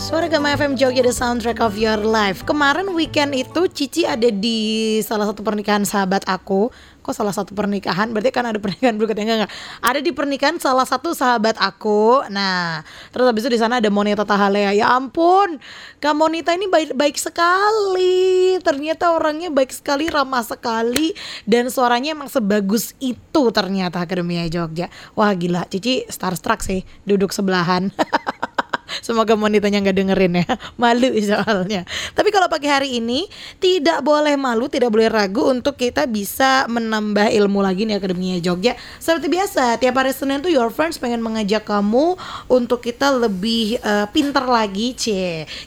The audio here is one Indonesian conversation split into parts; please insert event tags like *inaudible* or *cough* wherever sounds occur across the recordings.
Suara Gama FM Jogja The Soundtrack of Your Life. Kemarin weekend itu Cici ada di salah satu pernikahan sahabat aku. Kok salah satu pernikahan? Berarti kan ada pernikahan berikutnya. Enggak, enggak. Ada di pernikahan salah satu sahabat aku. Nah terus habis itu di sana ada Monita Tahalea. Ya ampun Kak Monita ini baik, baik sekali. Ternyata orangnya baik sekali Ramah sekali Dan suaranya emang sebagus itu ternyata Akademia Jogja. Wah gila. Cici starstruck sih Duduk sebelahan *laughs* Semoga monitanya nggak dengerin ya. *laughs* Malu soalnya. Tapi kalau pagi hari ini Tidak boleh malu Tidak boleh ragu Untuk kita bisa menambah ilmu lagi nih Akademia Jogja. Seperti biasa Tiap hari Senin tuh Your Friends pengen mengajak kamu Untuk kita lebih uh, pinter lagi C.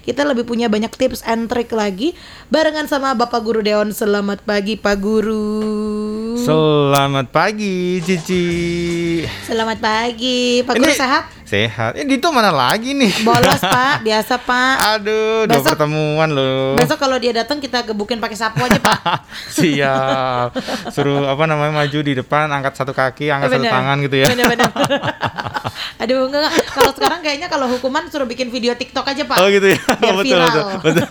Kita lebih punya banyak tips and trick lagi. Barengan sama Bapak Guru Deon Selamat pagi Pak Guru. Selamat pagi Cici. Selamat pagi. Pak Guru sehat? Sehat. Ini itu mana lagi nih? Bolos pak, biasa pak. Aduh, besok, dua pertemuan loh. Besok kalau dia datang kita gebukin pakai sapu aja pak. *laughs* Siap. Suruh apa namanya maju di depan, angkat satu kaki, angkat bener. satu tangan gitu ya. Bener-bener. *laughs* Aduh enggak, enggak. Kalau sekarang kayaknya kalau hukuman suruh bikin video TikTok aja pak. Oh gitu ya. Biar *laughs* betul, viral. betul, betul.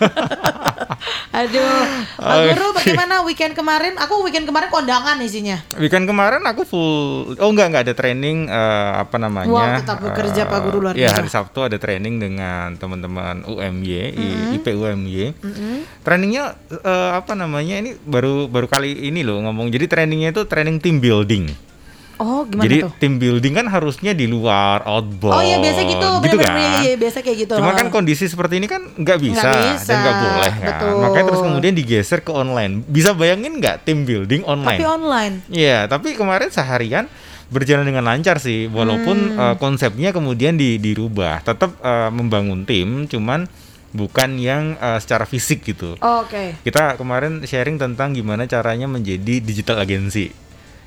Aduh, Pak Guru bagaimana weekend kemarin? Aku weekend kemarin kondangan isinya. Weekend kemarin aku full. Oh enggak enggak ada training uh, apa namanya? Wow, tetap bekerja uh, Pak Guru luar iya, biasa. Ya hari Sabtu ada training dengan teman-teman UMY, mm -hmm. IP UMY. Mm -hmm. Trainingnya uh, apa namanya? Ini baru baru kali ini loh ngomong. Jadi trainingnya itu training team building. Oh, gimana Jadi tuh? tim building kan harusnya di luar outbound. Oh iya biasa gitu, gitu bener, kan? Iya, iya, biasa kayak gitu. Cuma kan kondisi seperti ini kan nggak bisa, bisa dan nggak boleh kan. Betul. Makanya terus kemudian digeser ke online. Bisa bayangin nggak tim building online? Tapi online. Iya, tapi kemarin seharian berjalan dengan lancar sih, walaupun hmm. uh, konsepnya kemudian di, dirubah. Tetap uh, membangun tim, cuman bukan yang uh, secara fisik gitu. Oh, Oke. Okay. Kita kemarin sharing tentang gimana caranya menjadi digital agency.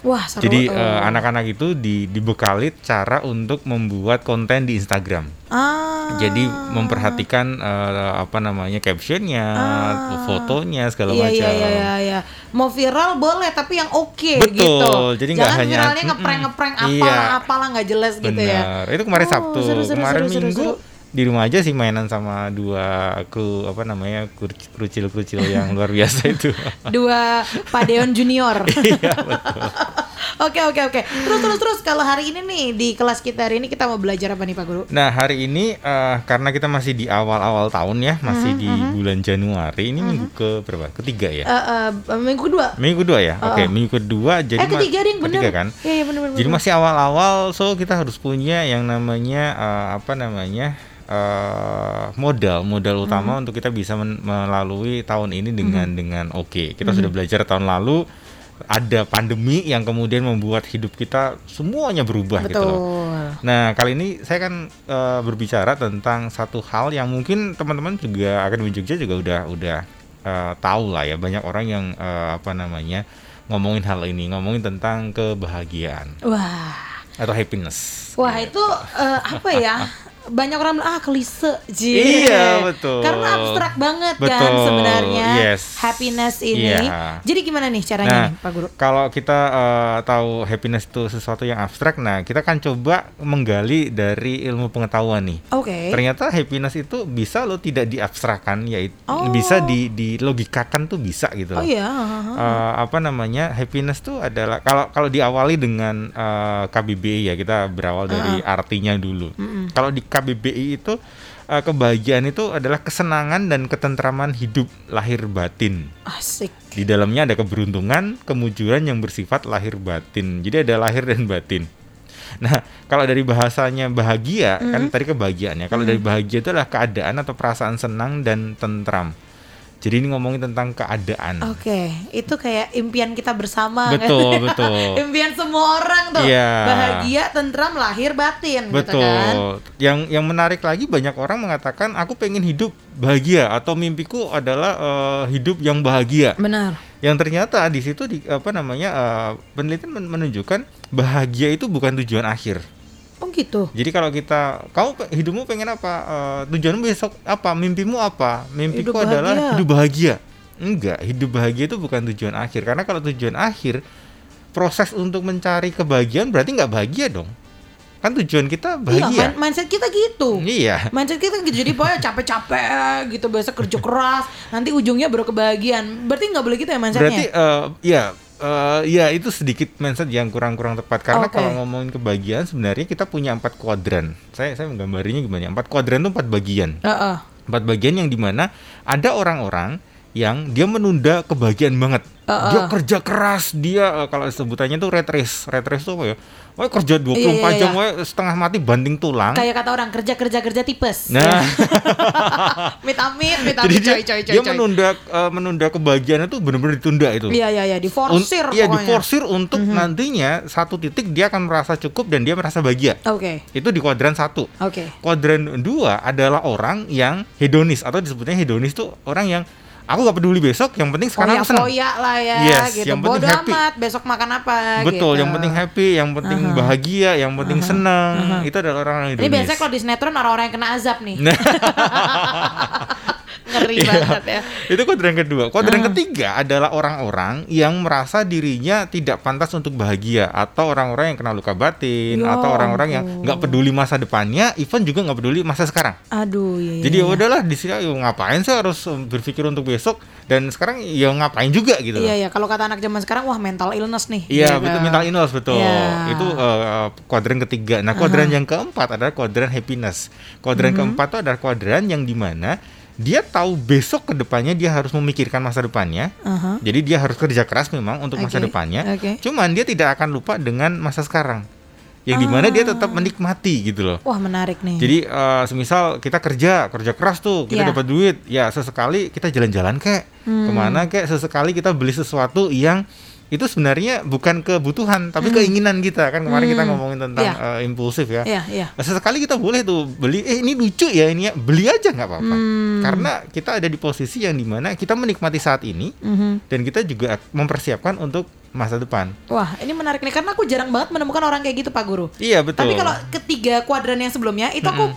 Wah, seru. Jadi uh, anak-anak itu di, dibekali cara untuk membuat konten di Instagram. Ah. Jadi memperhatikan uh, apa namanya captionnya, ah. fotonya segala iya, macam. Iya iya iya iya. Mau viral boleh tapi yang oke okay, Betul. gitu. Jadi nggak hanya viralnya ngeprank ngeprank apalah iya. apalah nggak jelas Bener. gitu ya. Itu kemarin oh, Sabtu, seru, seru, kemarin seru, Minggu. Seru, seru di rumah aja sih mainan sama dua kru apa namanya kerucil-kerucil *laughs* yang luar biasa itu. dua Padeon Junior. *laughs* iya betul. *laughs* Oke oke oke. Terus terus terus kalau hari ini nih di kelas kita hari ini kita mau belajar apa nih Pak Guru? Nah hari ini uh, karena kita masih di awal-awal tahun ya, masih uh -huh, di uh -huh. bulan Januari ini uh -huh. minggu ke berapa? Ketiga ya? Uh, uh, minggu kedua. Minggu kedua ya. Oke okay, uh -uh. minggu kedua jadi. Eh ketiga yang benar. Ketiga kan? Iya iya benar benar. Jadi masih awal-awal, so kita harus punya yang namanya uh, apa namanya? Uh, modal modal utama hmm. untuk kita bisa melalui tahun ini dengan hmm. dengan oke okay. kita hmm. sudah belajar tahun lalu ada pandemi yang kemudian membuat hidup kita semuanya berubah Betul. gitu loh. Nah kali ini saya kan uh, berbicara tentang satu hal yang mungkin teman-teman juga akan Jogja juga udah udah uh, tahu lah ya banyak orang yang uh, apa namanya ngomongin hal ini ngomongin tentang kebahagiaan. Wah. Atau happiness. Wah gitu. itu uh, apa ya? *laughs* banyak orang bilang ah klise Ji. Iya betul. Karena abstrak banget kan betul. kan sebenarnya yes. happiness ini. Yeah. Jadi gimana nih caranya nah, nih Pak Guru? Kalau kita uh, tahu happiness itu sesuatu yang abstrak, nah kita kan coba menggali dari ilmu pengetahuan nih. Oke. Okay. Ternyata happiness itu bisa lo tidak diabstrakkan, yaitu oh. bisa di dilogikakan tuh bisa gitu. Oh iya. Uh, apa namanya happiness tuh adalah kalau kalau diawali dengan uh, eh, KBBI ya kita berawal dari uh. artinya dulu. Mm -mm. Kalau di KBBI itu uh, kebahagiaan itu adalah kesenangan dan ketentraman hidup lahir batin. Asik. Di dalamnya ada keberuntungan, kemujuran yang bersifat lahir batin. Jadi ada lahir dan batin. Nah, kalau dari bahasanya bahagia, mm -hmm. kan tadi kebahagiaannya. Kalau mm -hmm. dari bahagia itu adalah keadaan atau perasaan senang dan tentram. Jadi ini ngomongin tentang keadaan. Oke, okay. itu kayak impian kita bersama. Betul, kan? *laughs* betul. impian semua orang tuh. Yeah. Bahagia, tentram, lahir, batin. Gitu betul. Gitu kan? Yang yang menarik lagi banyak orang mengatakan aku pengen hidup bahagia atau mimpiku adalah uh, hidup yang bahagia. Benar. Yang ternyata di situ di apa namanya uh, penelitian menunjukkan bahagia itu bukan tujuan akhir. Oh gitu. Jadi kalau kita, kamu hidupmu pengen apa? Uh, tujuanmu besok apa? Mimpimu apa? Mimpiku hidup adalah hidup bahagia. Enggak, hidup bahagia itu bukan tujuan akhir. Karena kalau tujuan akhir, proses untuk mencari kebahagiaan berarti nggak bahagia dong. kan tujuan kita Iya, bahagia. min- mindset kita gitu. Iya. Mindset kita gitu jadi pokoknya capek-capek gitu biasa kerja keras nanti ujungnya baru kebahagiaan berarti nggak boleh gitu ya mindsetnya Berarti eh, ya eh, ya itu sedikit mindset yang kurang-kurang tepat karena Oke. kalau ngomongin kebahagiaan sebenarnya kita punya empat kuadran. Saya saya menggambarinya gimana? Empat kuadran itu empat bagian. Heeh. Empat bagian yang di mana ada orang-orang yang dia menunda kebahagiaan banget. Dia kerja keras, dia eh, kalau sebutannya tuh red race. Red race itu apa ya? Wah kerja 24 Iya, iya, jam, iya. wah setengah mati banding tulang. kayak kata orang kerja kerja kerja tipes Nah, *laughs* Ya. amit mit jadi amit dia, coy coy coy dia coy. menunda eh, menunda kebahagiaan itu benar-benar ditunda itu. iya iya iya Un- diforsir Iya pokoknya Mhm. diforsir untuk nantinya satu titik dia akan merasa cukup dan dia merasa bahagia. oke Itu di kuadran satu. oke Kuadran dua adalah orang yang hedonis atau disebutnya hedonis tuh orang yang aku gak peduli besok, yang penting sekarang aku senang. foya lah ya Yes, gitu yang penting bodo happy. amat besok makan apa Betul, gitu. yang penting happy, yang penting bahagia, yang penting senang. Itu adalah orang yang ini biasanya kalau di sinetron orang-orang yang kena azab nih. *laughs* ngeri Iya. banget ya itu kuadran kedua. Kuadran ketiga adalah orang-orang yang merasa dirinya tidak pantas untuk bahagia atau orang-orang yang kena luka batin Ya atau orang-orang yang nggak peduli masa depannya, even juga nggak peduli masa sekarang. aduh iya, iya, Jadi ya iya. udahlah di sini ngapain sih harus um, berpikir untuk besok dan sekarang ya ngapain juga gitu. Iya iya kalau kata anak zaman sekarang wah mental illness nih. Iya Gitu. betul mental illness betul Iya. itu uh, kuadran ketiga. Nah kuadran yang keempat adalah kuadran happiness. Kuadran Mhm. keempat itu adalah kuadran yang di mana dia tahu besok ke depannya dia harus memikirkan masa depannya. Aha. Jadi dia harus kerja keras memang untuk masa Oke, depannya. oke. Cuman dia tidak akan lupa dengan masa sekarang. Yang di mana dia tetap menikmati gitu loh. Wah menarik nih. Jadi eh, semisal kita kerja kerja keras tuh kita Iya. dapat duit ya sesekali kita jalan-jalan kek Hmm. ke mana kek sesekali kita beli sesuatu yang itu sebenarnya bukan kebutuhan tapi keinginan kita kan kemarin kita Hmm. ngomongin tentang Iya. eh, impulsif ya. Iya iya. Nah, sesekali kita boleh tuh beli eh ini lucu ya ini ya beli aja nggak apa-apa Hmm. karena kita ada di posisi yang di mana kita menikmati saat ini Mhm. dan kita juga mempersiapkan untuk masa depan. Wah ini menarik nih karena aku jarang banget menemukan orang kayak gitu Pak Guru. Iya betul. Tapi kalau ketiga kuadran yang sebelumnya itu aku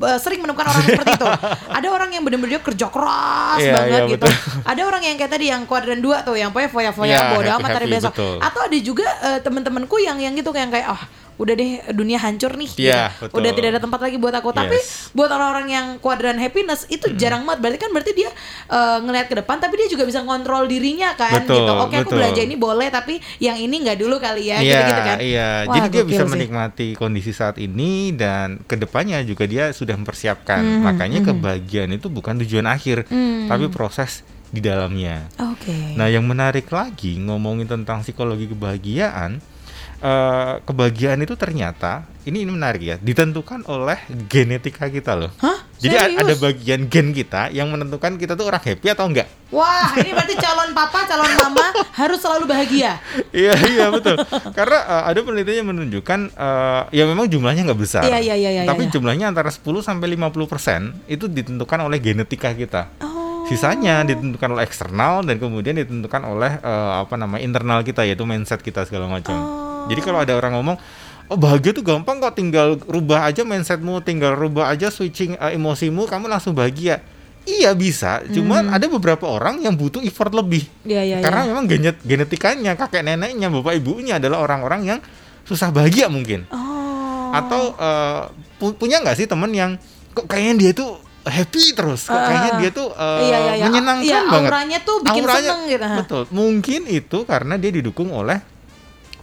uh, sering menemukan orang seperti itu. *laughs* Ada orang yang benar-benar dia kerja keras Iya, banget iya, gitu. betul. Ada orang yang kayak tadi yang kuadran dua tuh yang pokoknya foya-foya Iya, bodo amat hari besok. betul. Atau ada juga uh, temen-temenku yang yang gitu kayak kayak ah udah deh dunia hancur nih Iya, gitu. betul. udah tidak ada tempat lagi buat aku tapi Yes. buat orang-orang yang kuadran happiness itu jarang banget berarti kan berarti dia uh, ngelihat ke depan tapi dia juga bisa ngontrol dirinya kan Betul, gitu oke aku betul. belanja ini boleh tapi yang ini nggak dulu kali ya Iya, gitu-gitu kan iya. Wah, Jadi dia bisa sih. menikmati kondisi saat ini dan ke depannya juga dia sudah mempersiapkan. Mhm, Makanya kebahagiaan itu bukan tujuan akhir, Hmm. tapi proses di dalamnya. Oke. Nah, yang menarik lagi ngomongin tentang psikologi kebahagiaan, eh, kebahagiaan itu ternyata ini ini menarik ya, ditentukan oleh genetika kita loh. Hah? Jadi Serius? ada bagian gen kita yang menentukan kita tuh orang happy atau enggak. Wah, ini berarti calon papa, calon mama harus selalu bahagia. iya iya betul. Karena uh, ada penelitian yang menunjukkan uh, ya memang jumlahnya nggak besar. Iya, iya, iya, iya, Tapi iya. jumlahnya antara 10 sampai 50 persen itu ditentukan oleh genetika kita. Oh. Sisanya ditentukan oleh eksternal dan kemudian ditentukan oleh uh, apa namanya internal kita yaitu mindset kita segala macam. Oh. Jadi kalau ada orang ngomong Oh bahagia tuh gampang kok tinggal rubah aja mindsetmu, tinggal rubah aja switching uh, emosimu, kamu langsung bahagia. Iya bisa, cuman ada beberapa orang yang butuh effort lebih. Hmm. Iya, iya, Karena iya. memang genet genetikanya kakek neneknya bapak ibunya adalah orang-orang yang susah bahagia mungkin Oh. atau eh, pu- punya nggak sih temen yang kok kayaknya dia tuh happy terus kok kayaknya dia tuh eh, Iya, iya, iya. menyenangkan Iya, banget auranya tuh bikin seneng gitu. betul mungkin itu karena dia didukung oleh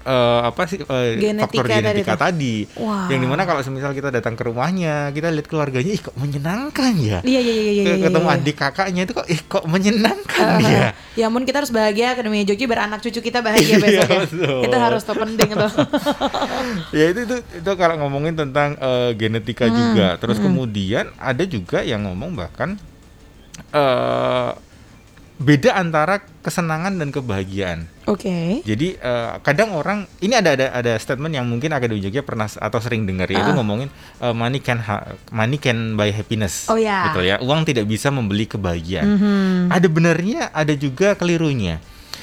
eh, apa sih eh, Genetika faktor tadi genetika tuh. tadi, Wah. yang di mana kalau semisal kita datang ke rumahnya kita lihat keluarganya ih kok menyenangkan ya Iya, iya, iya, iya, iya, ketemu iya. adik kakaknya itu kok ih kok menyenangkan Ah, dia Ya ampun kita harus bahagia Akademi Joki biar anak cucu kita bahagia Iya, besok ya. Itu harus tuh penting *laughs* tuh. ya itu itu itu kalau ngomongin tentang eh, genetika Hmm, juga terus kemudian ada juga yang ngomong bahkan eh beda antara kesenangan dan kebahagiaan Oke. jadi eh, kadang orang ini ada ada ada statement yang mungkin agak Jogja pernah atau sering dengar yaitu Ah. ngomongin eh, money can ha- money can buy happiness Oh, ya. betul ya uang tidak bisa membeli kebahagiaan Mhm. ada benarnya ada juga kelirunya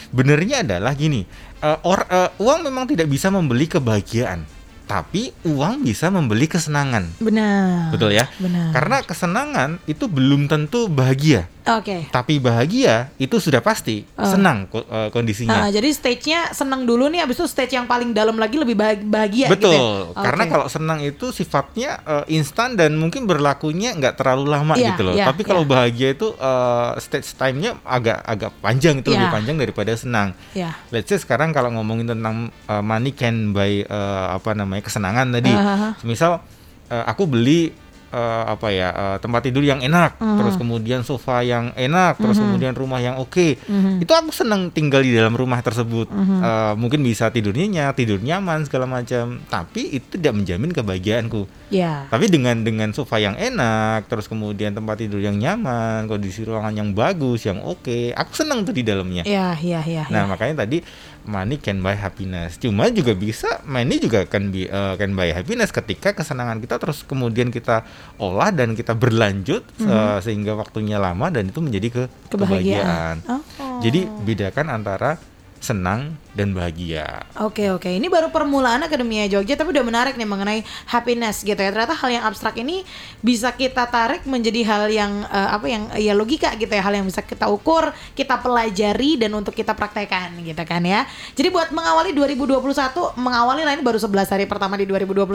benernya adalah gini eh, or, eh, uang memang tidak bisa membeli kebahagiaan tapi uang bisa membeli kesenangan Benar. betul ya Benar. karena kesenangan itu belum tentu bahagia Oke. Tapi bahagia itu sudah pasti, senang ko- eh, kondisinya. Nah, jadi stage-nya senang dulu nih, abis itu stage yang paling dalam lagi lebih bahag- bahagia Betul, gitu ya? karena kalau senang itu sifatnya eh, instan dan mungkin berlakunya nggak terlalu lama Iya, gitu loh. iya, Tapi kalau iya. bahagia itu eh, stage time-nya agak agak panjang itu lebih Iya. panjang daripada senang. Ya. Let's say sekarang kalau ngomongin tentang eh, money can buy eh, apa namanya kesenangan tadi. Aha. Misal eh, aku beli eh, apa ya eh, tempat tidur yang enak, Mhm. terus kemudian sofa yang enak, terus kemudian rumah yang oke. Mhm. Itu aku senang tinggal di dalam rumah tersebut. Mhm. Eh, mungkin bisa tidurnya nyenyak, tidur nyaman segala macam. Tapi itu tidak menjamin kebahagiaanku. Ya. Tapi dengan dengan sofa yang enak, terus kemudian tempat tidur yang nyaman, kondisi ruangan yang bagus, yang oke, aku senang tuh di dalamnya. Ya, ya, ya. Nah, ya. makanya tadi money can buy happiness. Cuma juga bisa money juga can be uh, can buy happiness ketika kesenangan kita terus kemudian kita olah dan kita berlanjut uh, sehingga waktunya lama dan itu menjadi ke kebahagiaan. Oh. Jadi bedakan antara senang dan bahagia. Oke oke, ini baru permulaan Akademia Jogja tapi udah menarik nih mengenai happiness gitu ya. Ternyata hal yang abstrak ini bisa kita tarik menjadi hal yang eh, apa yang ya logika gitu ya, hal yang bisa kita ukur, kita pelajari dan untuk kita praktekkan gitu kan ya. Jadi buat mengawali 2021, mengawali lah ini baru 11 hari pertama di 2021.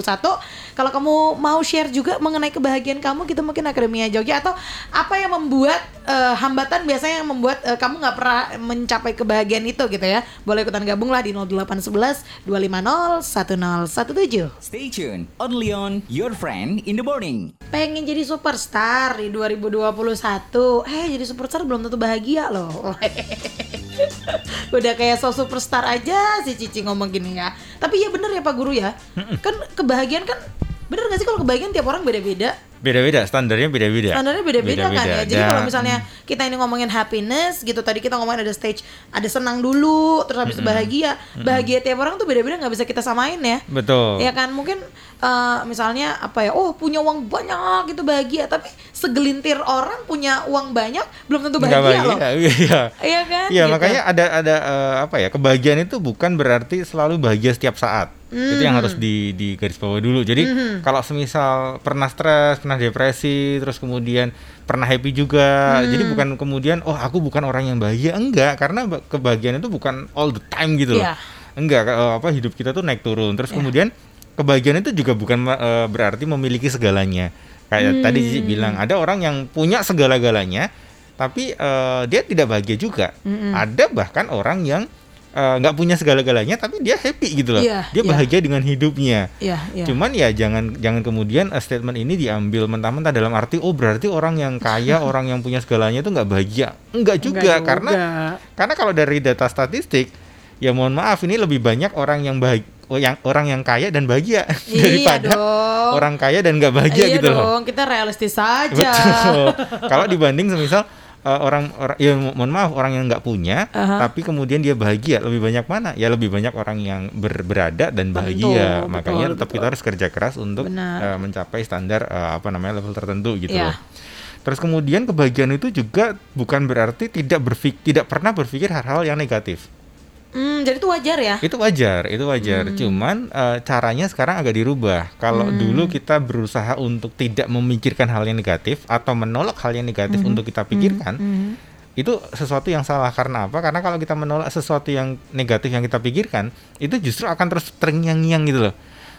Kalau kamu mau share juga mengenai kebahagiaan kamu gitu mungkin Akademia Jogja atau apa yang membuat eh, hambatan biasanya yang membuat eh, kamu nggak pernah mencapai kebahagiaan itu gitu ya. Boleh ikutan gabung lah di 0811 250 1017. Stay tuned, only on Your Friend in the Morning. Pengen jadi superstar di 2021. Eh jadi superstar belum tentu bahagia loh. *laughs* Udah kayak so superstar aja si Cici ngomong gini ya. Tapi ya bener ya Pak Guru ya. Kan kebahagiaan kan bener gak sih kalau kebahagiaan tiap orang beda-beda. Beda-beda, standarnya beda-beda. Standarnya beda-beda kan ya. Jadi Dan- kalau misalnya kita ini ngomongin happiness gitu tadi kita ngomongin ada stage ada senang dulu terus habis itu bahagia. Bahagia tiap orang tuh beda-beda nggak bisa kita samain ya. betul. Ya kan mungkin eh, misalnya apa ya oh punya uang banyak gitu bahagia tapi segelintir orang punya uang banyak belum tentu Nggak bahagia, loh. Iya. *laughs* Iya kan? Iya Gitu. makanya ada ada eh, apa ya kebahagiaan itu bukan berarti selalu bahagia setiap saat. Itu yang Hmm. harus di di garis bawah dulu. Jadi kalau semisal pernah stres, pernah depresi, terus kemudian pernah happy juga. Hmm. Jadi bukan kemudian oh aku bukan orang yang bahagia enggak karena ba- kebahagiaan itu bukan all the time gitu loh. Iya. Enggak eh, apa hidup kita tuh naik turun. Terus kemudian kebahagiaan itu juga bukan eh, berarti memiliki segalanya. Kayak tadi Cici Hmm. bilang ada orang yang punya segala-galanya tapi eh, dia tidak bahagia juga. Ada bahkan orang yang eh, nggak punya segala-galanya tapi dia happy gitu loh. Iya, dia iya. bahagia dengan hidupnya. Iya, iya. Cuman ya jangan jangan kemudian statement ini diambil mentah-mentah dalam arti oh berarti orang yang kaya, *laughs* orang yang punya segalanya itu nggak bahagia. Enggak juga Enggak karena juga. karena kalau dari data statistik ya mohon maaf ini lebih banyak orang yang bahagia yang orang yang kaya dan bahagia *laughs* Iya daripada dong. orang kaya dan nggak bahagia iya gitu loh. dong, kita realistis saja. *laughs* Kalau dibanding semisal uh, orang orang ya mo- mohon maaf orang yang nggak punya Aha. tapi kemudian dia bahagia lebih banyak mana? Ya lebih banyak orang yang ber- berada dan bahagia. Betul, Makanya betul, tetap betul. kita harus kerja keras untuk Benar. uh, mencapai standar uh, apa namanya level tertentu gitu Iya. loh. Terus kemudian kebahagiaan itu juga bukan berarti tidak berfik tidak pernah berpikir hal-hal yang negatif. Hmm, jadi itu wajar ya. Itu wajar, itu wajar. Cuman eh, caranya sekarang agak dirubah. Kalau dulu kita berusaha untuk tidak memikirkan hal yang negatif atau menolak hal yang negatif untuk kita pikirkan, Hmm. itu sesuatu yang salah. Karena apa? Karena kalau kita menolak sesuatu yang negatif yang kita pikirkan, itu justru akan terus terngiang-ngiang gitu loh.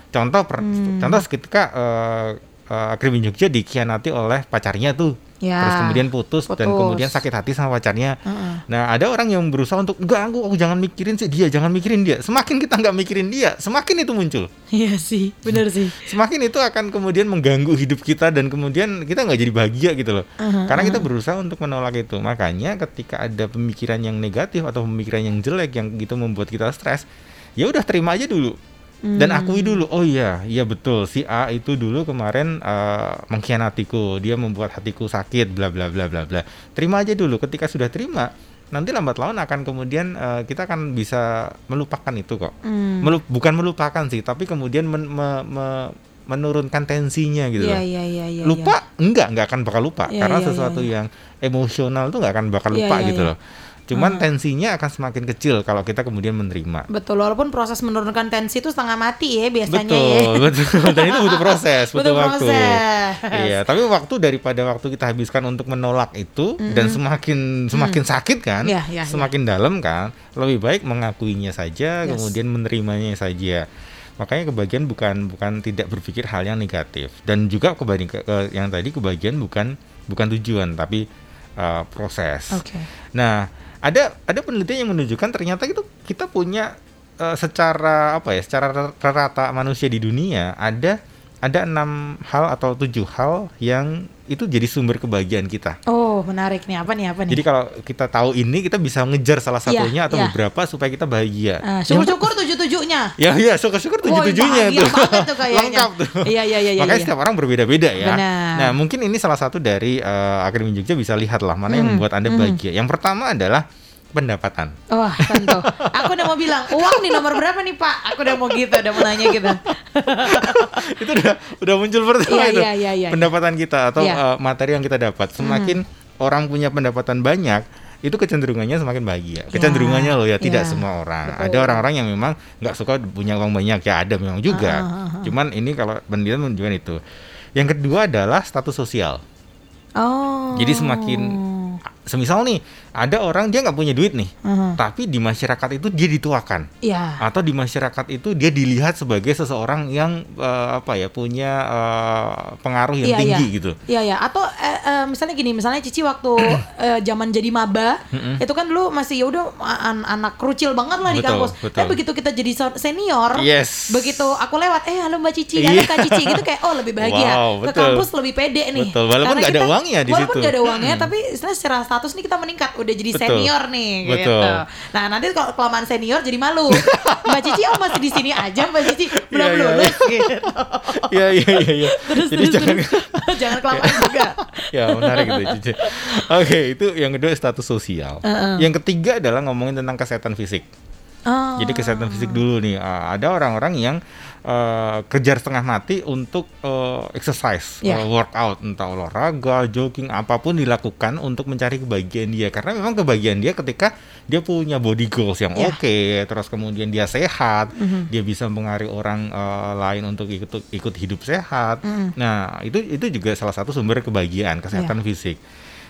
Contoh, per- contoh ketika eh eh, Krimin Jogja dikhianati oleh pacarnya tuh, Ya. terus kemudian putus, dan Putus. kemudian sakit hati sama pacarnya. Heeh. Nah, ada orang yang berusaha untuk enggak aku, aku jangan mikirin sih dia, jangan mikirin dia. Semakin kita nggak mikirin dia, semakin itu muncul. Iya sih, bener *laughs* sih. Semakin itu akan kemudian mengganggu hidup kita dan kemudian kita nggak jadi bahagia gitu loh. Aha, Karena kita berusaha untuk menolak itu. Makanya ketika ada pemikiran yang negatif atau pemikiran yang jelek yang gitu membuat kita stres, ya udah terima aja dulu. Dan Hmm. akui dulu, oh iya, iya betul si A itu dulu kemarin eh, mengkhianatiku, dia membuat hatiku sakit, bla bla bla bla bla. Terima aja dulu. Ketika sudah terima, nanti lambat laun akan kemudian eh, kita akan bisa melupakan itu kok. Hmm. Melu- bukan melupakan sih, tapi kemudian men- me- me- menurunkan tensinya gitu Iya, loh. iya, iya, iya. lupa enggak, enggak akan bakal lupa Iya, karena iya, sesuatu iya, iya. yang emosional tuh nggak akan bakal Iya, lupa iya, gitu iya. loh. Cuman tensinya akan semakin kecil kalau kita kemudian menerima. Betul, walaupun proses menurunkan tensi itu setengah mati ya biasanya betul, ya. *laughs* betul. Dan itu butuh proses, butuh, Butuh waktu. proses. Iya, tapi waktu daripada waktu kita habiskan untuk menolak itu dan semakin semakin sakit kan, Iya, iya, semakin dalam kan, lebih baik mengakuinya saja, Yes. kemudian menerimanya saja. Makanya kebagian bukan bukan tidak berpikir hal yang negatif dan juga kebagian ke, yang tadi kebagian bukan bukan tujuan tapi uh, proses. Oke. Nah, ada ada penelitian yang menunjukkan ternyata itu kita punya eh, secara apa ya, secara rata manusia di dunia ada ada enam hal atau tujuh hal yang itu jadi sumber kebahagiaan kita. Oh, menarik nih. Apa nih? Apa nih? Jadi kalau kita tahu ini, kita bisa ngejar salah Iya, satunya atau iya. beberapa supaya kita bahagia. Ah, Yang- syukur-syukur tujuh-tujuhnya. Ya, ya, syukur-syukur tujuh tujuhnya bahagia tuh. Lengkap tuh. Iya, iya, iya, iya, Makanya iya. setiap orang berbeda-beda ya. Benar. Nah, mungkin ini salah satu dari eh, Akademi Jogja bisa lihat lah mana yang Mhm, membuat Anda mhm. bahagia. Yang pertama adalah pendapatan. Wah, tentu. Aku udah mau bilang, uang nih nomor berapa nih Pak? Aku udah mau gitu, udah mau nanya gitu. *laughs* itu udah udah muncul pertama Iya, itu iya, iya, iya. pendapatan kita atau Iya. Hmm. uh, materi yang kita dapat semakin orang punya pendapatan banyak itu kecenderungannya semakin bahagia kecenderungannya loh ya tidak iya. semua orang Betul. ada orang-orang yang memang nggak suka punya uang banyak ya ada memang juga Ah, ah, ah. cuman ini kalau penelitian menunjukkan itu yang kedua adalah status sosial Oh. jadi semakin semisal nih ada orang dia nggak punya duit nih Mhm. tapi di masyarakat itu dia dituakan Iya. atau di masyarakat itu dia dilihat sebagai seseorang yang eh, apa ya punya eh, pengaruh yang Iya, tinggi iya. gitu. Iya ya, atau eh, eh, misalnya gini, misalnya Cici waktu *coughs* eh, zaman jadi maba, itu kan dulu masih ya udah an- anak krucil banget lah di Betul, kampus. betul. Tapi begitu kita jadi senior, Yes. begitu aku lewat, eh halo Mbak Cici, Iya. halo Kak Cici, gitu kayak oh lebih bahagia. Wow, Ke kampus lebih pede nih. Betul, walaupun nggak ada kita- uangnya di Walaupun situ. nggak ada uangnya, tapi istilahnya secara status nih kita meningkat, udah jadi Betul. senior nih. Gitu. Betul. Nah nanti kalau kelamaan senior jadi malu. *laughs* Mbak Cici, oh masih di sini aja Mbak Cici, belum Iya, iya, lulus *laughs* gitu. Iya iya iya. iya. *laughs* Terus Jadi terus jangan terus. jangan kelamaan juga. ya menarik itu Cici. Oke itu yang kedua status sosial. Yang ketiga adalah ngomongin tentang kesehatan fisik. Oh. Jadi kesehatan fisik dulu nih. Ah, ada orang-orang yang eh, kejar setengah mati untuk eh, exercise, Ya. eh, workout, entah olahraga, jogging, apa pun dilakukan untuk mencari kebahagiaan dia. Karena memang kebahagiaan dia ketika dia punya body goals yang Ya. oke, terus kemudian dia sehat, dia bisa mengaruhi orang eh, lain untuk ikut ikut hidup sehat. Nah itu itu juga salah satu sumber kebahagiaan kesehatan fisik.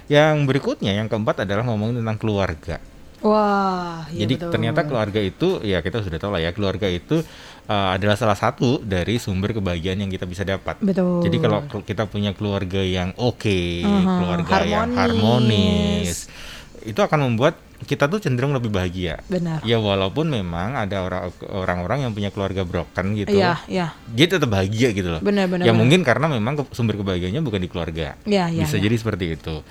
Yang berikutnya, yang keempat adalah ngomongin tentang keluarga. Wah, iya Jadi betul. ternyata keluarga itu ya kita sudah tahu lah ya keluarga itu uh, adalah salah satu dari sumber kebahagiaan yang kita bisa dapat. Betul. Jadi kalau kita punya keluarga yang oke, Mhm, keluarga yang harmonis. harmonis, itu akan membuat kita tuh cenderung lebih bahagia. Benar. Ya walaupun memang ada orang orang-orang yang punya keluarga broken gitu, Iya, iya. dia tetap bahagia gitu loh. Benar, benar, Ya benar. mungkin karena memang ke- sumber kebahagiaannya bukan di keluarga. Iya, iya, Bisa iya. jadi seperti itu.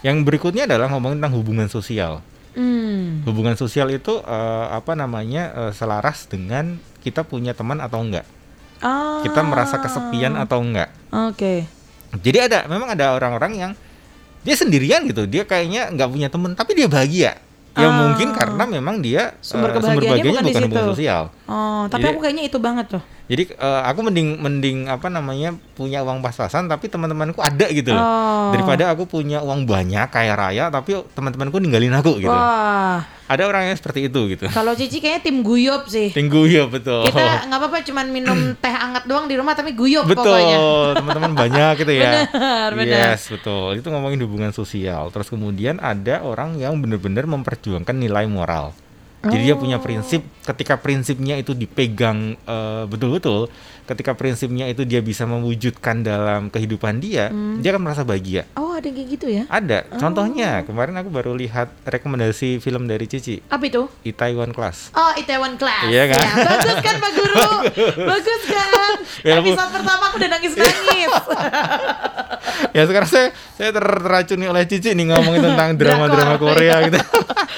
Yang berikutnya adalah ngomongin tentang hubungan sosial. Hmm. Hubungan sosial itu eh, apa namanya eh, selaras dengan kita punya teman atau enggak. Ah. Kita merasa kesepian atau enggak. Oke. Jadi ada memang ada orang-orang yang dia sendirian gitu. Dia kayaknya nggak punya teman tapi dia bahagia. Ya Ah. mungkin karena memang dia Sumber eh, kebahagiaannya bukan di bukan hubungan situ. sosial. Oh, tapi Jadi- aku kayaknya itu banget tuh. Jadi eh, aku mending mending apa namanya punya uang pas-pasan tapi teman-temanku ada gitu loh. Oh. Daripada aku punya uang banyak kaya raya tapi teman-temanku ninggalin aku gitu. Wah, Ada orang yang seperti itu gitu. kalau Cici kayaknya tim guyop sih. Tinggu ya betul. Kita *laughs* nggak apa-apa cuman minum teh hangat doang di rumah tapi guyop pokoknya. Betul, teman-teman banyak gitu ya. *laughs* Benar, benar. Yes, betul. Itu ngomongin hubungan sosial. Terus kemudian ada orang yang benar-benar memperjuangkan nilai moral. Jadi dia punya Oh. prinsip. Ketika prinsipnya itu dipegang eh, betul-betul, ketika prinsipnya itu dia bisa mewujudkan dalam kehidupan dia, Hmm. dia akan merasa bahagia. Oh, ada yang kayak gitu ya? Ada. Oh. Contohnya kemarin aku baru lihat rekomendasi film dari Cici, Apa itu? Itaewon Class. Oh, Itaewon Class. Iya kan? Ya, bagus kan Pak Guru? *laughs* bagus kan? Ya. Episode pertama aku udah nangis-nangis. *laughs* ya sekarang saya saya ter- teracuni oleh Cici nih ngomongin tentang *laughs* drama-drama. Korea gitu.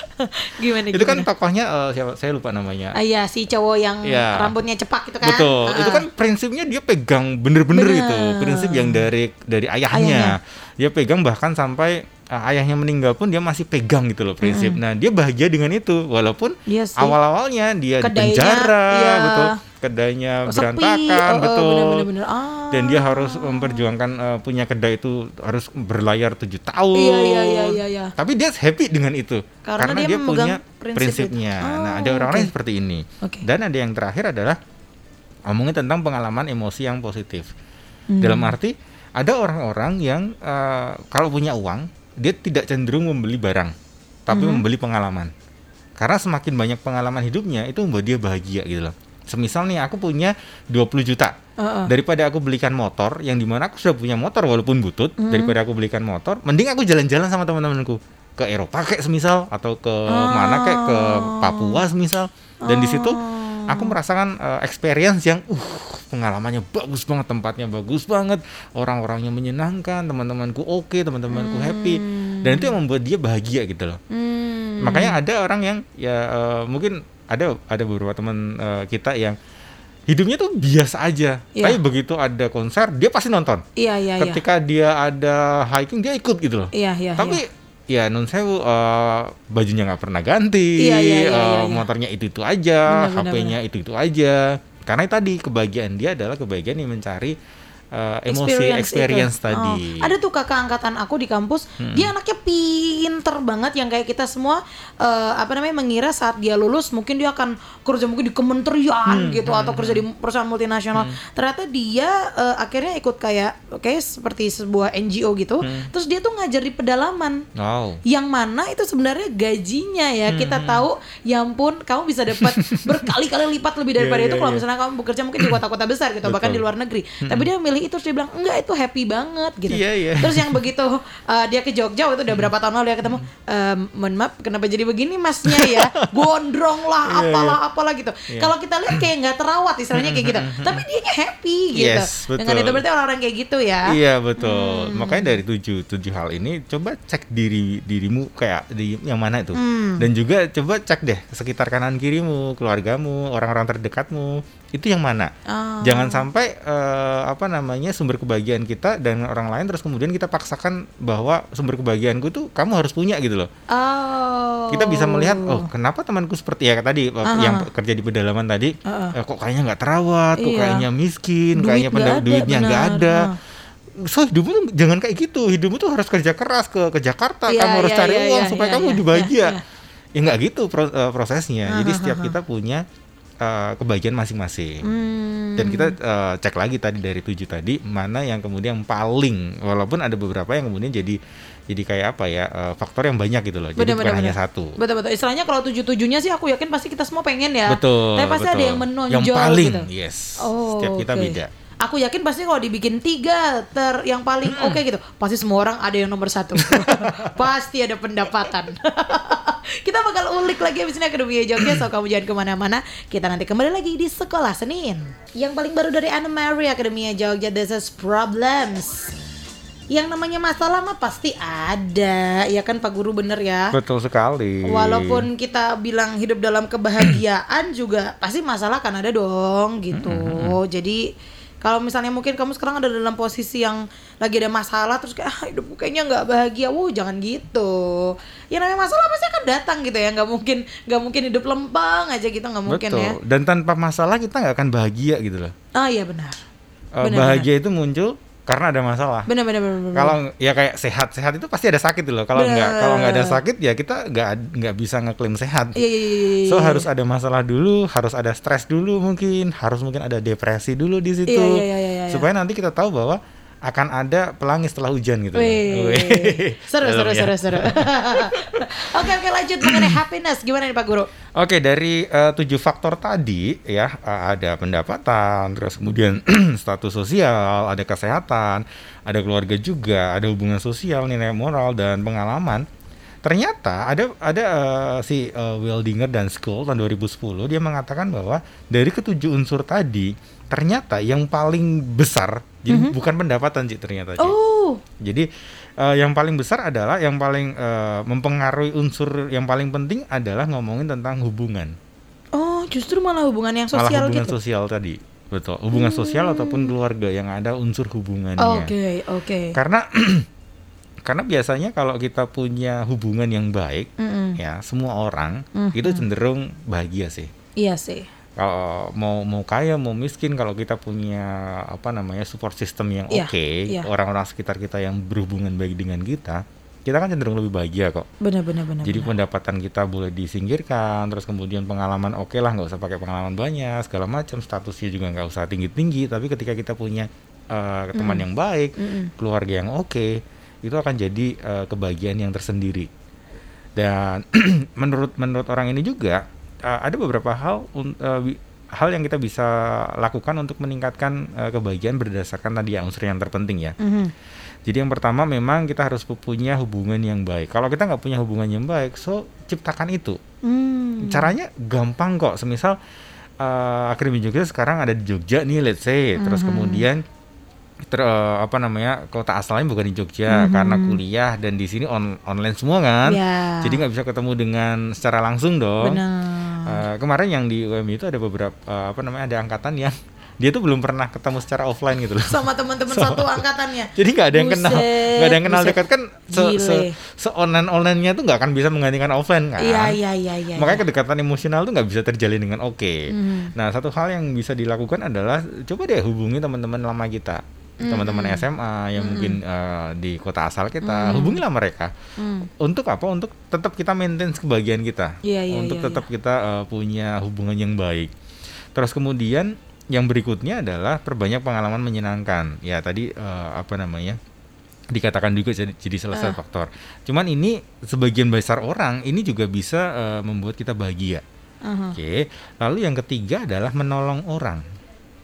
*laughs* gimana itu kan tokohnya eh, siapa saya lupa namanya. Ah, iya, si cowok yang Iya. rambutnya cepak gitu kan? Betul. Ah. Itu kan prinsipnya dia pegang bener-bener Bener. gitu. Prinsip yang dari dari ayahnya. Dia pegang bahkan sampai eh, ayahnya meninggal pun dia masih pegang gitu loh prinsip. Nah, dia bahagia dengan itu walaupun Iya sih. awal-awalnya dia di Kedainya, penjara, iya. betul. Kedainya Oh, berantakan, Oh, oh, betul. bener-bener. Ah. Dan dia harus memperjuangkan eh, punya kedai itu harus berlayar tujuh tahun. Iya, iya, iya, iya, iya. Tapi dia happy dengan itu Karena dia memegang punya prinsip prinsipnya. itu. nah, Oh, ada orang lain oke. seperti ini. Oke. Dan ada yang terakhir adalah ngomongin tentang pengalaman emosi yang positif. Hmm. Dalam arti ada orang-orang yang eh, kalau punya uang dia tidak cenderung membeli barang, tapi Hmm. membeli pengalaman. Karena semakin banyak pengalaman hidupnya itu membuat dia bahagia gitu loh. Semisal nih aku punya 20 juta. Heeh. Daripada aku belikan motor yang di mana aku sudah punya motor walaupun butut, Hmm. daripada aku belikan motor, mending aku jalan-jalan sama teman-temanku ke Eropa kayak semisal atau ke Oh. mana kayak ke Papua semisal. Dan di situ aku merasakan eh, experience yang uh pengalamannya bagus banget, tempatnya bagus banget, orang-orangnya menyenangkan, teman-temanku oke, teman-temanku happy. Dan itu yang membuat dia bahagia gitu loh. Hmm. Makanya ada orang yang ya eh, mungkin ada ada beberapa teman eh, kita yang hidupnya tuh biasa aja. Iya. Tapi begitu ada konser dia pasti nonton. Iya, iya, iya. Ketika dia ada hiking dia ikut gitu loh. Iya, iya, Tapi iya. ya non sewu eh, bajunya nggak pernah ganti, Iya, iya, iya, eh, iya, motornya itu itu aja, HP-nya itu itu aja. Karena tadi kebahagiaan dia adalah kebahagiaan yang mencari eh, emosi experience, itu. tadi. Oh, Ada tuh kakak angkatan aku di kampus, dia anaknya pinter banget yang kayak kita semua eh, apa namanya mengira saat dia lulus mungkin dia akan kerja mungkin di kementerian gitu atau kerja di perusahaan multinasional. Ternyata dia eh, akhirnya ikut kayak kayak seperti sebuah NGO gitu. Terus dia tuh ngajar di pedalaman. Wow. Yang mana itu sebenarnya gajinya ya Hmm, kita tahu ya ampun kamu bisa dapat *laughs* berkali-kali lipat lebih daripada Iya, itu iya, kalau iya. misalnya kamu bekerja mungkin di kota-kota besar gitu bahkan Betul. di luar negeri tapi dia milih itu terus dia bilang enggak itu happy banget gitu. Iya, iya. terus yang begitu uh, *laughs* dia ke Jogja itu udah berapa tahun lalu dia ketemu ehm, mohon maaf kenapa jadi begini masnya ya? Gondrong lah Iya, apalah apalah gitu. Kalau kita lihat kayak nggak terawat istilahnya kayak gitu. *laughs* Tapi dia happy gitu. Yes, dengan itu berarti orang-orang kayak gitu ya. Iya betul. Makanya dari tujuh tujuh hal ini coba cek diri dirimu kayak di yang mana itu. Dan juga coba cek deh sekitar kanan kirimu, keluargamu, orang-orang terdekatmu itu yang mana. Oh. Jangan sampai eh, apa namanya sumber kebahagiaan kita dan orang lain terus kemudian kita paksakan bahwa sumber kebahagiaanku tuh kamu harus punya gitu loh. oh Kita bisa melihat oh kenapa temanku seperti ya tadi eh, yang kerja di pedalaman tadi eh, kok kayaknya nggak terawat, kok Iya. kayaknya miskin, Duit kayaknya nggak penda- ada, duitnya nggak ada. Ah. So hidupmu tuh jangan kayak gitu. Hidupmu tuh harus kerja keras ke ke Jakarta. Iya, kamu harus iya, cari iya, uang iya, supaya iya, kamu hidup bahagia. iya, iya. Ya nggak gitu pro- eh, prosesnya. Jadi setiap kita punya eh, kebahagiaan masing-masing. Hmm. Dan kita eh, cek lagi tadi dari tujuh tadi mana yang kemudian paling walaupun ada beberapa yang kemudian jadi jadi kayak apa ya eh, faktor yang banyak gitu loh. Jadi Bener, bukan bener, hanya satu. Betul betul. Istilahnya kalau tujuh tujuhnya sih aku yakin pasti kita semua pengen ya. Betul. Tapi pasti ada betul. yang menonjol Yang paling, gitu. yes. Oh, Setiap kita oke. beda. Aku yakin pasti kalau dibikin tiga ter yang paling oke gitu, pasti semua orang ada yang nomor satu. *laughs* pasti ada pendapatan. *laughs* kita bakal ulik lagi abis ini Akademi Jogja, so kamu jangan ke mana-mana. Kita nanti kembali lagi di Sekolah Senin. Yang paling baru dari Anna Mary Akademi Jogja, This is Problems. Yang namanya masalah mah pasti ada, ya kan Pak Guru bener ya. Betul sekali. Walaupun kita bilang hidup dalam kebahagiaan juga pasti masalah kan ada dong gitu. Jadi kalau misalnya mungkin kamu sekarang ada dalam posisi yang lagi ada masalah terus kayak ah, hidupku kayaknya nggak bahagia, wow jangan gitu. Ya namanya masalah pasti akan datang gitu ya, nggak mungkin nggak mungkin hidup lempeng aja gitu nggak mungkin Betul. ya. Dan tanpa masalah kita nggak akan bahagia gitu loh. Ah iya benar. Eh, Benar, bahagia itu muncul karena ada masalah. Benar benar benar. Kalau ya kayak sehat-sehat itu pasti ada sakit loh. Kalau nggak kalau nggak ada sakit ya kita nggak nggak bisa ngeklaim sehat. Iya, iya, iya, iya, So iya. harus ada masalah dulu, harus ada stres dulu mungkin, harus mungkin ada depresi dulu di situ. Iya, iya, iya, iya, iya. Supaya nanti kita tahu bahwa akan ada pelangi setelah hujan gitu. Wih. Wih. Seru, seru, ya. seru, seru. *laughs* Oke, oke lanjut mengenai happiness. Gimana nih Pak Guru? Oke dari eh, tujuh faktor tadi ya eh, ada pendapatan, terus kemudian *clears throat* status sosial, ada kesehatan, ada keluarga juga, ada hubungan sosial, nilai moral dan pengalaman. Ternyata ada ada eh, si eh, Weldinger dan School tahun 2010 dia mengatakan bahwa dari ketujuh unsur tadi ternyata yang paling besar jadi bukan pendapatan sih ternyata Ci. Oh, Jadi eh, yang paling besar adalah yang paling eh, mempengaruhi unsur yang paling penting adalah ngomongin tentang hubungan. oh justru malah hubungan yang Malah sosial hubungan gitu. sosial tadi. Betul. Hubungan sosial ataupun keluarga yang ada unsur hubungannya. Oke, oke. Karena *clears throat* karena biasanya kalau kita punya hubungan yang baik Mm-mm. ya semua orang Mhm. itu cenderung bahagia sih. Iya sih. Kalau mau mau kaya mau miskin kalau kita punya apa namanya support system yang Iya, oke iya. orang-orang sekitar kita yang berhubungan baik dengan kita kita kan cenderung lebih bahagia kok Benar benar benar. jadi benar. pendapatan kita boleh disingkirkan terus kemudian pengalaman oke lah nggak usah pakai pengalaman banyak segala macam statusnya juga nggak usah tinggi tinggi tapi ketika kita punya eh, teman yang baik Mm-mm. keluarga yang oke itu akan jadi eh, kebahagiaan yang tersendiri dan *clears throat* menurut menurut orang ini juga eh, ada beberapa hal wi- hal yang kita bisa lakukan untuk meningkatkan eh, kebahagiaan berdasarkan tadi ya unsur yang terpenting ya Mhm. jadi yang pertama memang kita harus pu- punya hubungan yang baik kalau kita nggak punya hubungan yang baik so ciptakan itu Hmm. caranya gampang kok semisal uh, akademi Jogja sekarang ada di Jogja nih let's say terus Mhm. kemudian ter, eh, apa namanya kota asalnya bukan di Jogja Mhm. karena kuliah dan di sini on- online semua kan Ya. jadi nggak bisa ketemu dengan secara langsung dong Benar. Eh, kemarin yang di UMI itu ada beberapa eh, apa namanya ada angkatan yang *laughs* dia tuh belum pernah ketemu secara offline gitu loh sama teman-teman *laughs* Sama- satu angkatannya. *laughs* jadi nggak ada yang kenal nggak ada yang kenal buset. dekat kan se, se, Gile. se online online nya tuh nggak akan bisa menggantikan offline kan Iya iya iya iya. makanya iya. kedekatan emosional tuh nggak bisa terjalin dengan oke. Mhm. Nah satu hal yang bisa dilakukan adalah coba deh hubungi teman-teman lama kita, teman-teman SMA yang mungkin eh, di kota asal kita, hubungilah mereka. Hmm. Untuk apa? Untuk tetap kita maintain kebahagiaan kita, Iya, iya, untuk iya, tetap kita eh, punya hubungan yang baik. Terus kemudian yang berikutnya adalah perbanyak pengalaman menyenangkan. Ya tadi eh, apa namanya? dikatakan juga jadi, jadi salah satu Ah. faktor. Cuman ini sebagian besar orang ini juga bisa eh, membuat kita bahagia. Aha. Oke, lalu yang ketiga adalah menolong orang.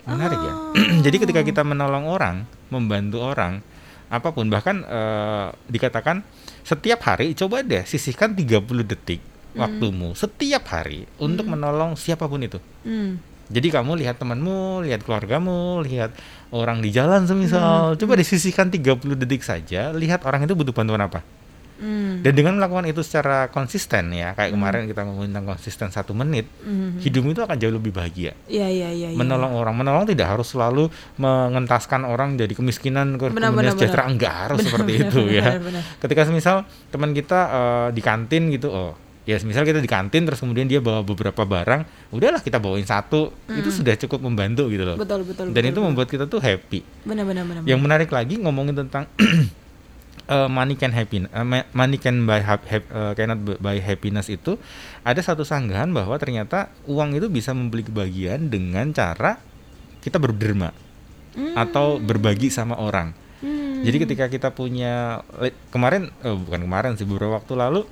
Menarik ya. Oh. *clears throat* Jadi ketika kita menolong orang, membantu orang, apa pun bahkan eh, dikatakan setiap hari coba deh sisihkan 30 detik waktumu setiap hari untuk menolong siapa pun itu. Hmm. Jadi kamu lihat temanmu, lihat keluargamu, lihat orang di jalan semisal, coba disisihkan 30 detik saja, lihat orang itu butuh bantuan apa. Hmm. Dan dengan melakukan itu secara konsisten ya, kayak kemarin kita ngomongin tentang konsisten satu menit, Mhm. hidupmu itu akan jauh lebih bahagia. Iya iya iya. iya. Menolong orang, menolong tidak harus selalu mengentaskan orang jadi kemiskinan ke kemudian sejahtera enggak harus Benar, seperti benar, itu benar, ya. benar, benar. Ketika semisal teman kita eh, di kantin gitu, oh ya misal kita di kantin terus kemudian dia bawa beberapa barang, udahlah kita bawain satu, itu sudah cukup membantu gitu loh. Betul betul. Dan betul, itu betul. membuat kita tuh happy. benar benar benar. Yang menarik lagi ngomongin tentang *clears throat* eh, money can happy, ma- money can buy hap- hap- eh, cannot bu- buy happiness itu ada satu sanggahan bahwa ternyata uang itu bisa membeli kebahagiaan dengan cara kita berderma atau berbagi sama orang. Hmm. Jadi ketika kita punya kemarin eh, bukan kemarin sih beberapa waktu lalu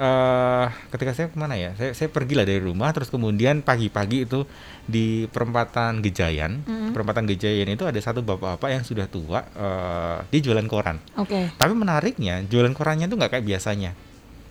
eh ketika saya ke mana ya saya saya pergilah dari rumah terus kemudian pagi-pagi itu di perempatan Gejayan Mm-mm. perempatan Gejayan itu ada satu bapak-bapak yang sudah tua eh dia jualan koran Oke. tapi menariknya jualan korannya tuh nggak kayak biasanya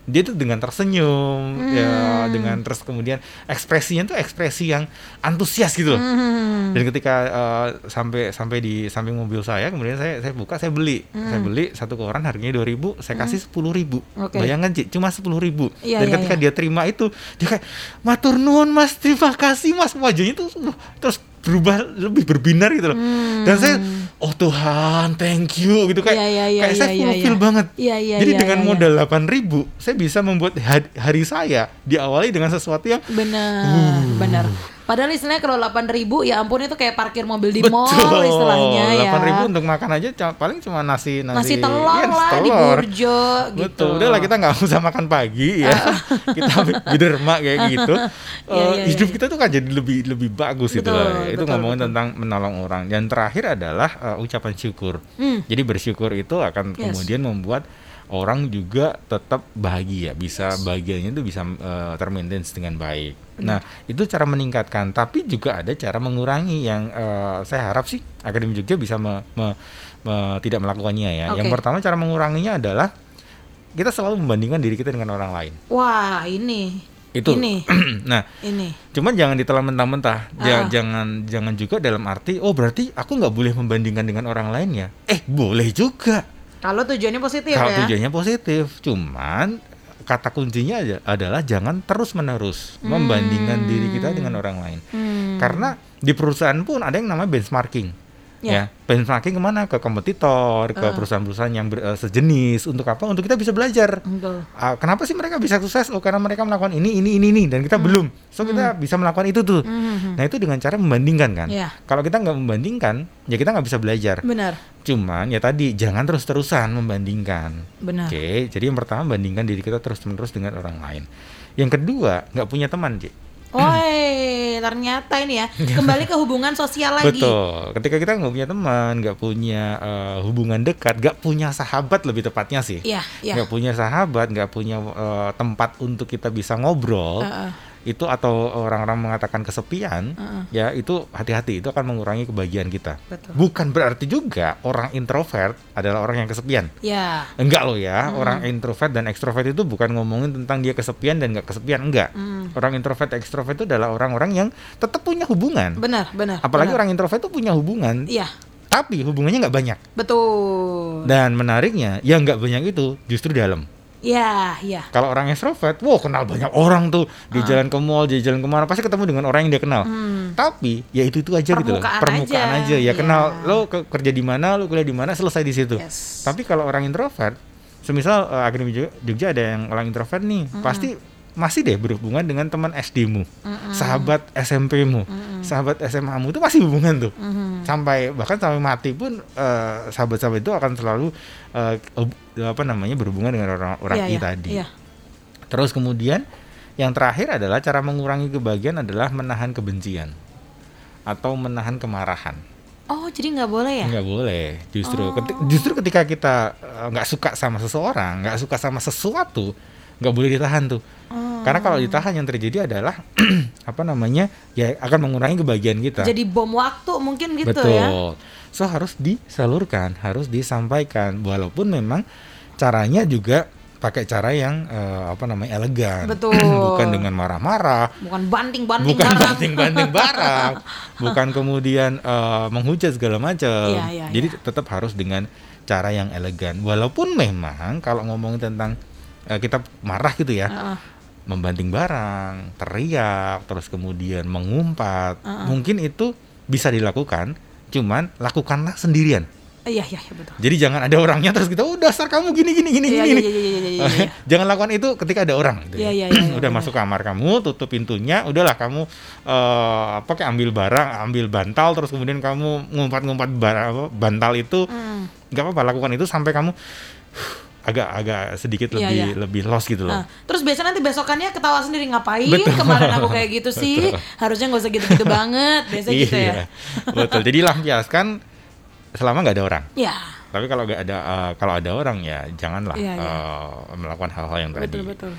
dia tuh dengan tersenyum ya Hmm. dengan terus kemudian ekspresinya tuh ekspresi yang antusias gitu loh Hmm. dan ketika eh, sampai sampai di samping mobil saya kemudian saya saya buka saya beli Hmm. saya beli satu koran harganya 2000 saya kasih 10.000 Oke. bayangkan Ci, cuma 10.000 Iya, dan iya, ketika iya. dia terima itu dia kayak matur nuwun mas terima kasih mas wajahnya tuh uh, terus berubah lebih berbinar gitu loh Hmm. dan saya oh Tuhan thank you gitu kayak Iya, iya, iya, kayak saya iya, iya, fulfill iya. banget Iya, iya, jadi iya, dengan iya, iya. modal 8.000 saya bisa membuat hari saya diawali dengan sesuatu yang Benar, Uh. benar. Padahal istilahnya kalau 8000 ya ampun itu kayak parkir mobil di mall istilahnya ya. 8.000 untuk makan aja paling cuma nasi Nasi nasi, telur nasi lah di telur. burjo gitu. Betul, udahlah kita nggak usah makan pagi ya, *laughs* kita biderma kayak gitu. Iya, Eh, iya, hidup iya. kita tuh kan jadi lebih lebih bagus gitu Betul, lah. Itu betul, ngomongin betul. tentang menolong orang. Dan terakhir adalah eh, ucapan syukur. Hmm. Jadi bersyukur itu akan Yes. kemudian membuat orang juga tetap bahagia, bisa bahagianya itu bisa eh, termaintain dengan baik. Nah, itu cara meningkatkan, tapi juga ada cara mengurangi yang eh, saya harap sih Akademi Jogja bisa me- me- me- tidak melakukannya ya. Yang Oke. pertama cara menguranginya adalah kita selalu membandingkan diri kita dengan orang lain. Wah, ini. Itu. Ini. *clears throat* nah, ini. cuman jangan ditelan mentah-mentah. Ah. Jangan jangan juga dalam arti oh berarti aku nggak boleh membandingkan dengan orang lain ya. Eh, boleh juga. Kalau tujuannya positif Kalau ya. tujuannya positif, cuman kata kuncinya adalah jangan terus-menerus membandingkan diri kita dengan orang lain. Hmm. Karena di perusahaan pun ada yang namanya benchmarking. Ya. Ya, benchmarking ke mana? Ke kompetitor, ke perusahaan-perusahaan yang ber- eh, sejenis. Untuk apa? Untuk kita bisa belajar. Betul. Ah, kenapa sih mereka bisa sukses? Oh, karena mereka melakukan ini, ini, ini, ini, dan kita belum. So kita bisa melakukan itu tuh. Nah itu dengan cara membandingkan kan. Iya. Kalau kita nggak membandingkan, ya kita nggak bisa belajar. Benar. Cuman ya tadi jangan terus-terusan membandingkan. Benar. Oke, jadi yang pertama bandingkan diri kita terus-menerus dengan orang lain. Yang kedua nggak punya teman, Ci. Woi, ternyata ini ya *laughs* kembali ke hubungan sosial lagi. Betul. Ketika kita nggak punya teman, nggak punya eh, hubungan dekat, nggak punya sahabat lebih tepatnya sih. Iya, iya. Nggak punya sahabat, nggak punya eh, tempat untuk kita bisa ngobrol. Heeh. Itu atau orang-orang mengatakan kesepian, ya itu hati-hati itu akan mengurangi kebahagiaan kita. Betul. Bukan berarti juga orang introvert adalah orang yang kesepian. Ya. Enggak loh ya, orang introvert dan ekstrovert itu bukan ngomongin tentang dia kesepian dan nggak kesepian, enggak. Orang introvert ekstrovert itu adalah orang-orang yang tetap punya hubungan. Benar, benar. Apalagi benar. orang introvert itu punya hubungan, Iya, tapi hubungannya nggak banyak. betul. Dan menariknya, yang nggak banyak itu justru dalam. Ya, ya. Kalau orang extrovert, wow kenal banyak orang tuh Ah. di jalan ke mall, di jalan ke mana pasti ketemu dengan orang yang dia kenal. Tapi ya itu itu aja gitu loh, Hmm. Permukaan permukaan aja, aja. Ya ya. kenal lo ke- kerja di mana, lo kuliah di mana, selesai di situ. Yes. Tapi kalau orang introvert, semisal uh, Akademi Jogja, ada yang orang introvert nih, pasti masih deh berhubungan dengan teman SD-mu, sahabat SMP-mu, sahabat SMA-mu itu masih hubungan tuh. Sampai bahkan sampai mati pun eh, sahabat-sahabat itu akan selalu hub- apa namanya berhubungan dengan orang-orang Iya, ini iya, tadi. iya. Terus kemudian yang terakhir adalah cara mengurangi kebahagiaan adalah menahan kebencian atau menahan kemarahan. Oh, jadi nggak boleh ya? Nggak boleh. Justru Oh. keti- justru ketika kita eh, nggak suka sama seseorang, nggak suka sama sesuatu, nggak boleh ditahan tuh. Oh. Karena kalau ditahan yang terjadi adalah *clears throat* apa namanya? ya akan mengurangi kebahagiaan kita. Jadi bom waktu mungkin gitu Betul. ya. So harus disalurkan, harus disampaikan walaupun memang caranya juga pakai cara yang eh, apa namanya elegan. *clears throat* Betul. bukan dengan marah-marah, Bukan banting-banting bukan barang. banting-banting barang, *laughs* bukan kemudian eh, menghujat segala macam. Iya, iya, Jadi iya. tetap harus dengan cara yang elegan. Walaupun memang kalau ngomongin tentang kita marah gitu ya, Heeh. membanting barang, teriak, terus kemudian mengumpat, mungkin itu bisa dilakukan, cuman lakukanlah sendirian. Iya, iya, iya, betul. Jadi jangan ada orangnya terus kita, oh dasar kamu gini gini gini Iya, gini. iya, iya, iya, iya, iya, iya. *laughs* jangan lakukan itu ketika ada orang. Gitu Iya, ya. iya, iya, iya, *clears throat* Udah benar. masuk kamar kamu, tutup pintunya, udahlah kamu eh apa kayak ambil barang, ambil bantal, terus kemudian kamu ngumpat-ngumpat barang bantal itu, Hmm. nggak apa-apa lakukan itu sampai kamu agak agak sedikit Iya, lebih iya. lebih lost gitu loh. Nah, terus biasanya nanti besokannya ketawa sendiri ngapain Betul. kemarin aku kayak gitu *laughs* sih Betul. harusnya nggak usah gitu-gitu *laughs* banget biasanya gitu ya Iya, betul. Jadi lampiaskan selama nggak ada orang. ya Tapi kalau nggak ada eh, kalau ada orang ya janganlah Iya, iya. eh, melakukan hal-hal yang tadi. betul betul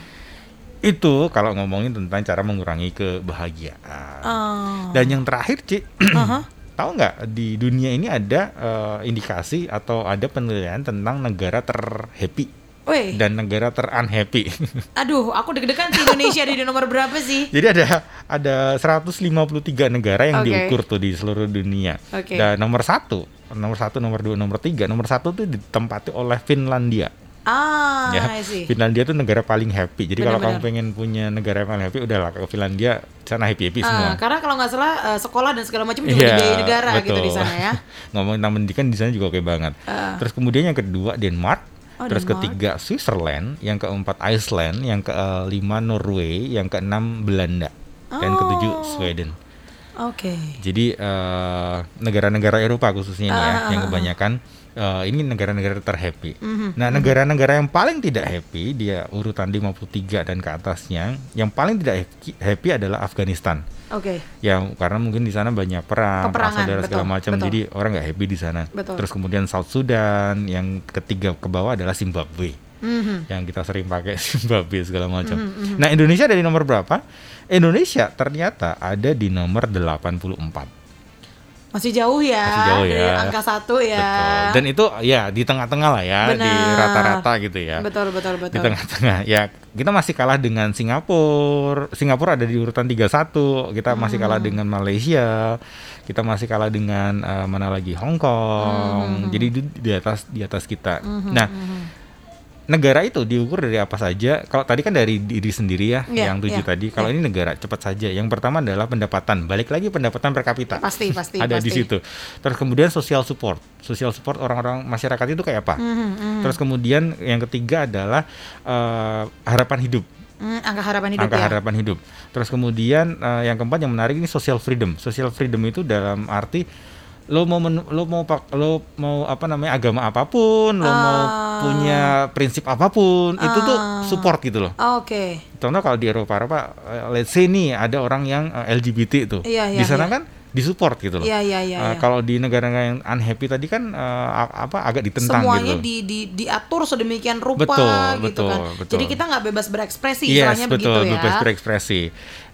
Itu kalau ngomongin tentang cara mengurangi kebahagiaan. oh. Dan yang terakhir, Ci, *clears throat* Aha. Tahu nggak di dunia ini ada eh, indikasi atau ada penilaian tentang negara terhappy dan negara terunhappy. *laughs* aduh, aku deg-degan sih Indonesia di nomor berapa sih? Jadi ada ada 153 negara yang Oke. diukur tuh di seluruh dunia. Oke. Dan nomor satu, nomor satu, nomor dua, nomor tiga, nomor satu tuh ditempati oleh Finlandia. Ah, ya. Finlandia tuh negara paling happy. Jadi kalau kamu pengen punya negara yang paling happy, udahlah ke Finlandia sana happy happy semua. Ah, karena kalau nggak salah eh, sekolah dan segala macam juga Iya, dibiayai negara gitu betul. di sana ya. *laughs* Ngomongin tentang pendidikan di sana juga oke banget. Ah. Terus kemudian yang kedua Denmark, Oh, terus Denmark. ketiga Switzerland, yang keempat Iceland, yang kelima Norway, yang keenam Belanda, dan ketujuh Oh. Sweden. Oke. Jadi eh, negara-negara Eropa khususnya ini ya, ah, yang kebanyakan eh, ini negara-negara terhappy. Mhm, Nah, negara-negara yang paling tidak happy, dia urutan 53 dan ke atasnya, yang paling tidak happy, adalah Afghanistan. Oke. Ya, karena mungkin di sana banyak perang, saudara segala macam, betul. jadi orang nggak happy di sana. Betul. Terus kemudian South Sudan, yang ketiga ke bawah adalah Zimbabwe Mhm. yang kita sering pakai *laughs* Zimbabwe segala macam. Mhm, Nah, Indonesia ada di nomor berapa? Indonesia ternyata ada di nomor 84. Masih jauh ya. Masih jauh dari ya. angka satu ya. Betul. Dan itu ya di tengah-tengah lah ya, di Benar. rata-rata gitu ya. Betul betul Di betul. tengah-tengah. Ya, kita masih kalah dengan Singapura. Singapura ada di urutan 31. Kita masih Hmm. kalah dengan Malaysia. Kita masih kalah dengan eh, mana lagi Hong Hmm, Kong. Jadi di, di atas di atas kita. Nah, negara itu diukur dari apa saja. Kalau tadi kan dari diri sendiri ya, Iya, yang tujuh iya, tadi. Kalau iya. ini negara cepat saja. Yang pertama adalah pendapatan. Balik lagi pendapatan per kapita. Pasti, pasti, Ada pasti. di situ. Terus kemudian social support. Social support orang-orang masyarakat itu kayak apa? Mhm, Terus kemudian yang ketiga adalah eh, harapan hidup. Hmm, angka harapan hidup angka ya. harapan hidup. Terus kemudian eh, yang keempat yang menarik ini social freedom. Social freedom itu dalam arti lo mau men- lo mau pak lo mau apa namanya agama apa pun, lo mau Ah. punya prinsip apa pun, itu tuh Ah. support gitu loh. Oke. Contoh kalau di Eropa Eropa eh, let's say nih ada orang yang eh, LGBT itu. Iya, iya, di sana iya. kan disupport gitu loh. Iya, iya, iya, iya. Kalau di negara-negara yang unhappy tadi kan a- apa agak ditentang Semuanya gitu. di, di diatur sedemikian rupa Betul, gitu betul, kan. betul. Jadi kita nggak bebas berekspresi, Yes, istilahnya betul, begitu ya. bebas berekspresi.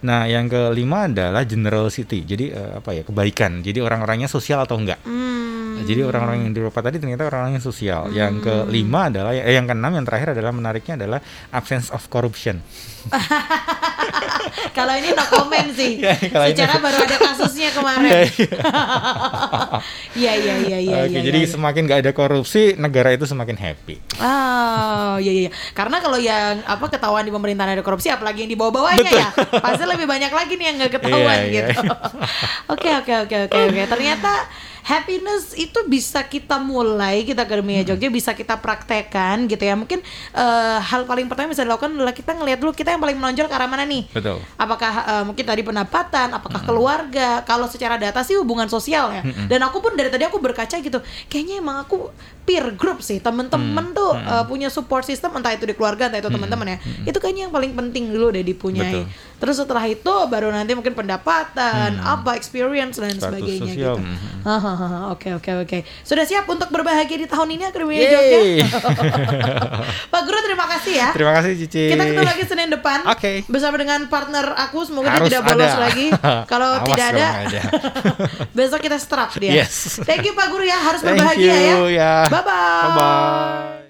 Nah, yang kelima adalah generosity. Jadi eh, apa ya? kebaikan. Jadi orang-orangnya sosial atau enggak. Hmm. Jadi orang-orang yang di Eropa tadi ternyata orang-orang yang sosial. Yang kelima adalah eh, yang keenam yang terakhir adalah menariknya adalah absence of corruption. *laughs* Kalau ini no comment sih. *laughs* Ya, kalau ini- Secara baru ada kasusnya kemarin. Iya iya iya *laughs* iya. Oke, iya, jadi iya. semakin nggak ada korupsi, negara itu semakin happy. Oh iya iya. Karena kalau yang apa ketahuan di pemerintahan ada korupsi, apalagi yang di bawah-bawahnya ya, pasti lebih banyak lagi nih yang nggak ketahuan Iya, iya, gitu. *laughs* Oke oke oke oke oke. Ternyata happiness itu bisa kita mulai kita ke Dunia Jogja bisa kita praktekkan gitu ya. Mungkin eh, hal paling pertama bisa dilakukan adalah kita ngelihat dulu kita yang paling menonjol ke arah mana nih. Betul. Apakah eh, mungkin tadi pendapatan, apakah keluarga? Kalau secara data sih hubungan sosial ya. Dan aku pun dari tadi aku berkaca gitu, kayaknya emang aku peer group sih, temen-temen tuh eh, punya support system entah itu di keluarga entah itu teman-teman ya. Itu kayaknya yang paling penting dulu deh dipunyai. Betul. Terus setelah itu baru nanti mungkin pendapatan, apa experience dan Status sebagainya sosial, gitu. mhm. Hahaha, Oke oke oke. Sudah siap untuk berbahagia di tahun ini Akademi Yeay. Jogja? *laughs* Pak Guru terima kasih ya. Terima kasih Cici. Kita ketemu lagi Senin depan. Oke. Bersama dengan partner aku semoga dia tidak bolos ada. lagi. *laughs* Kalau tidak ada, *laughs* besok kita strap dia. Yes. Thank you Pak Guru ya, harus Thank berbahagia you, ya. ya. Bye bye. Bye bye.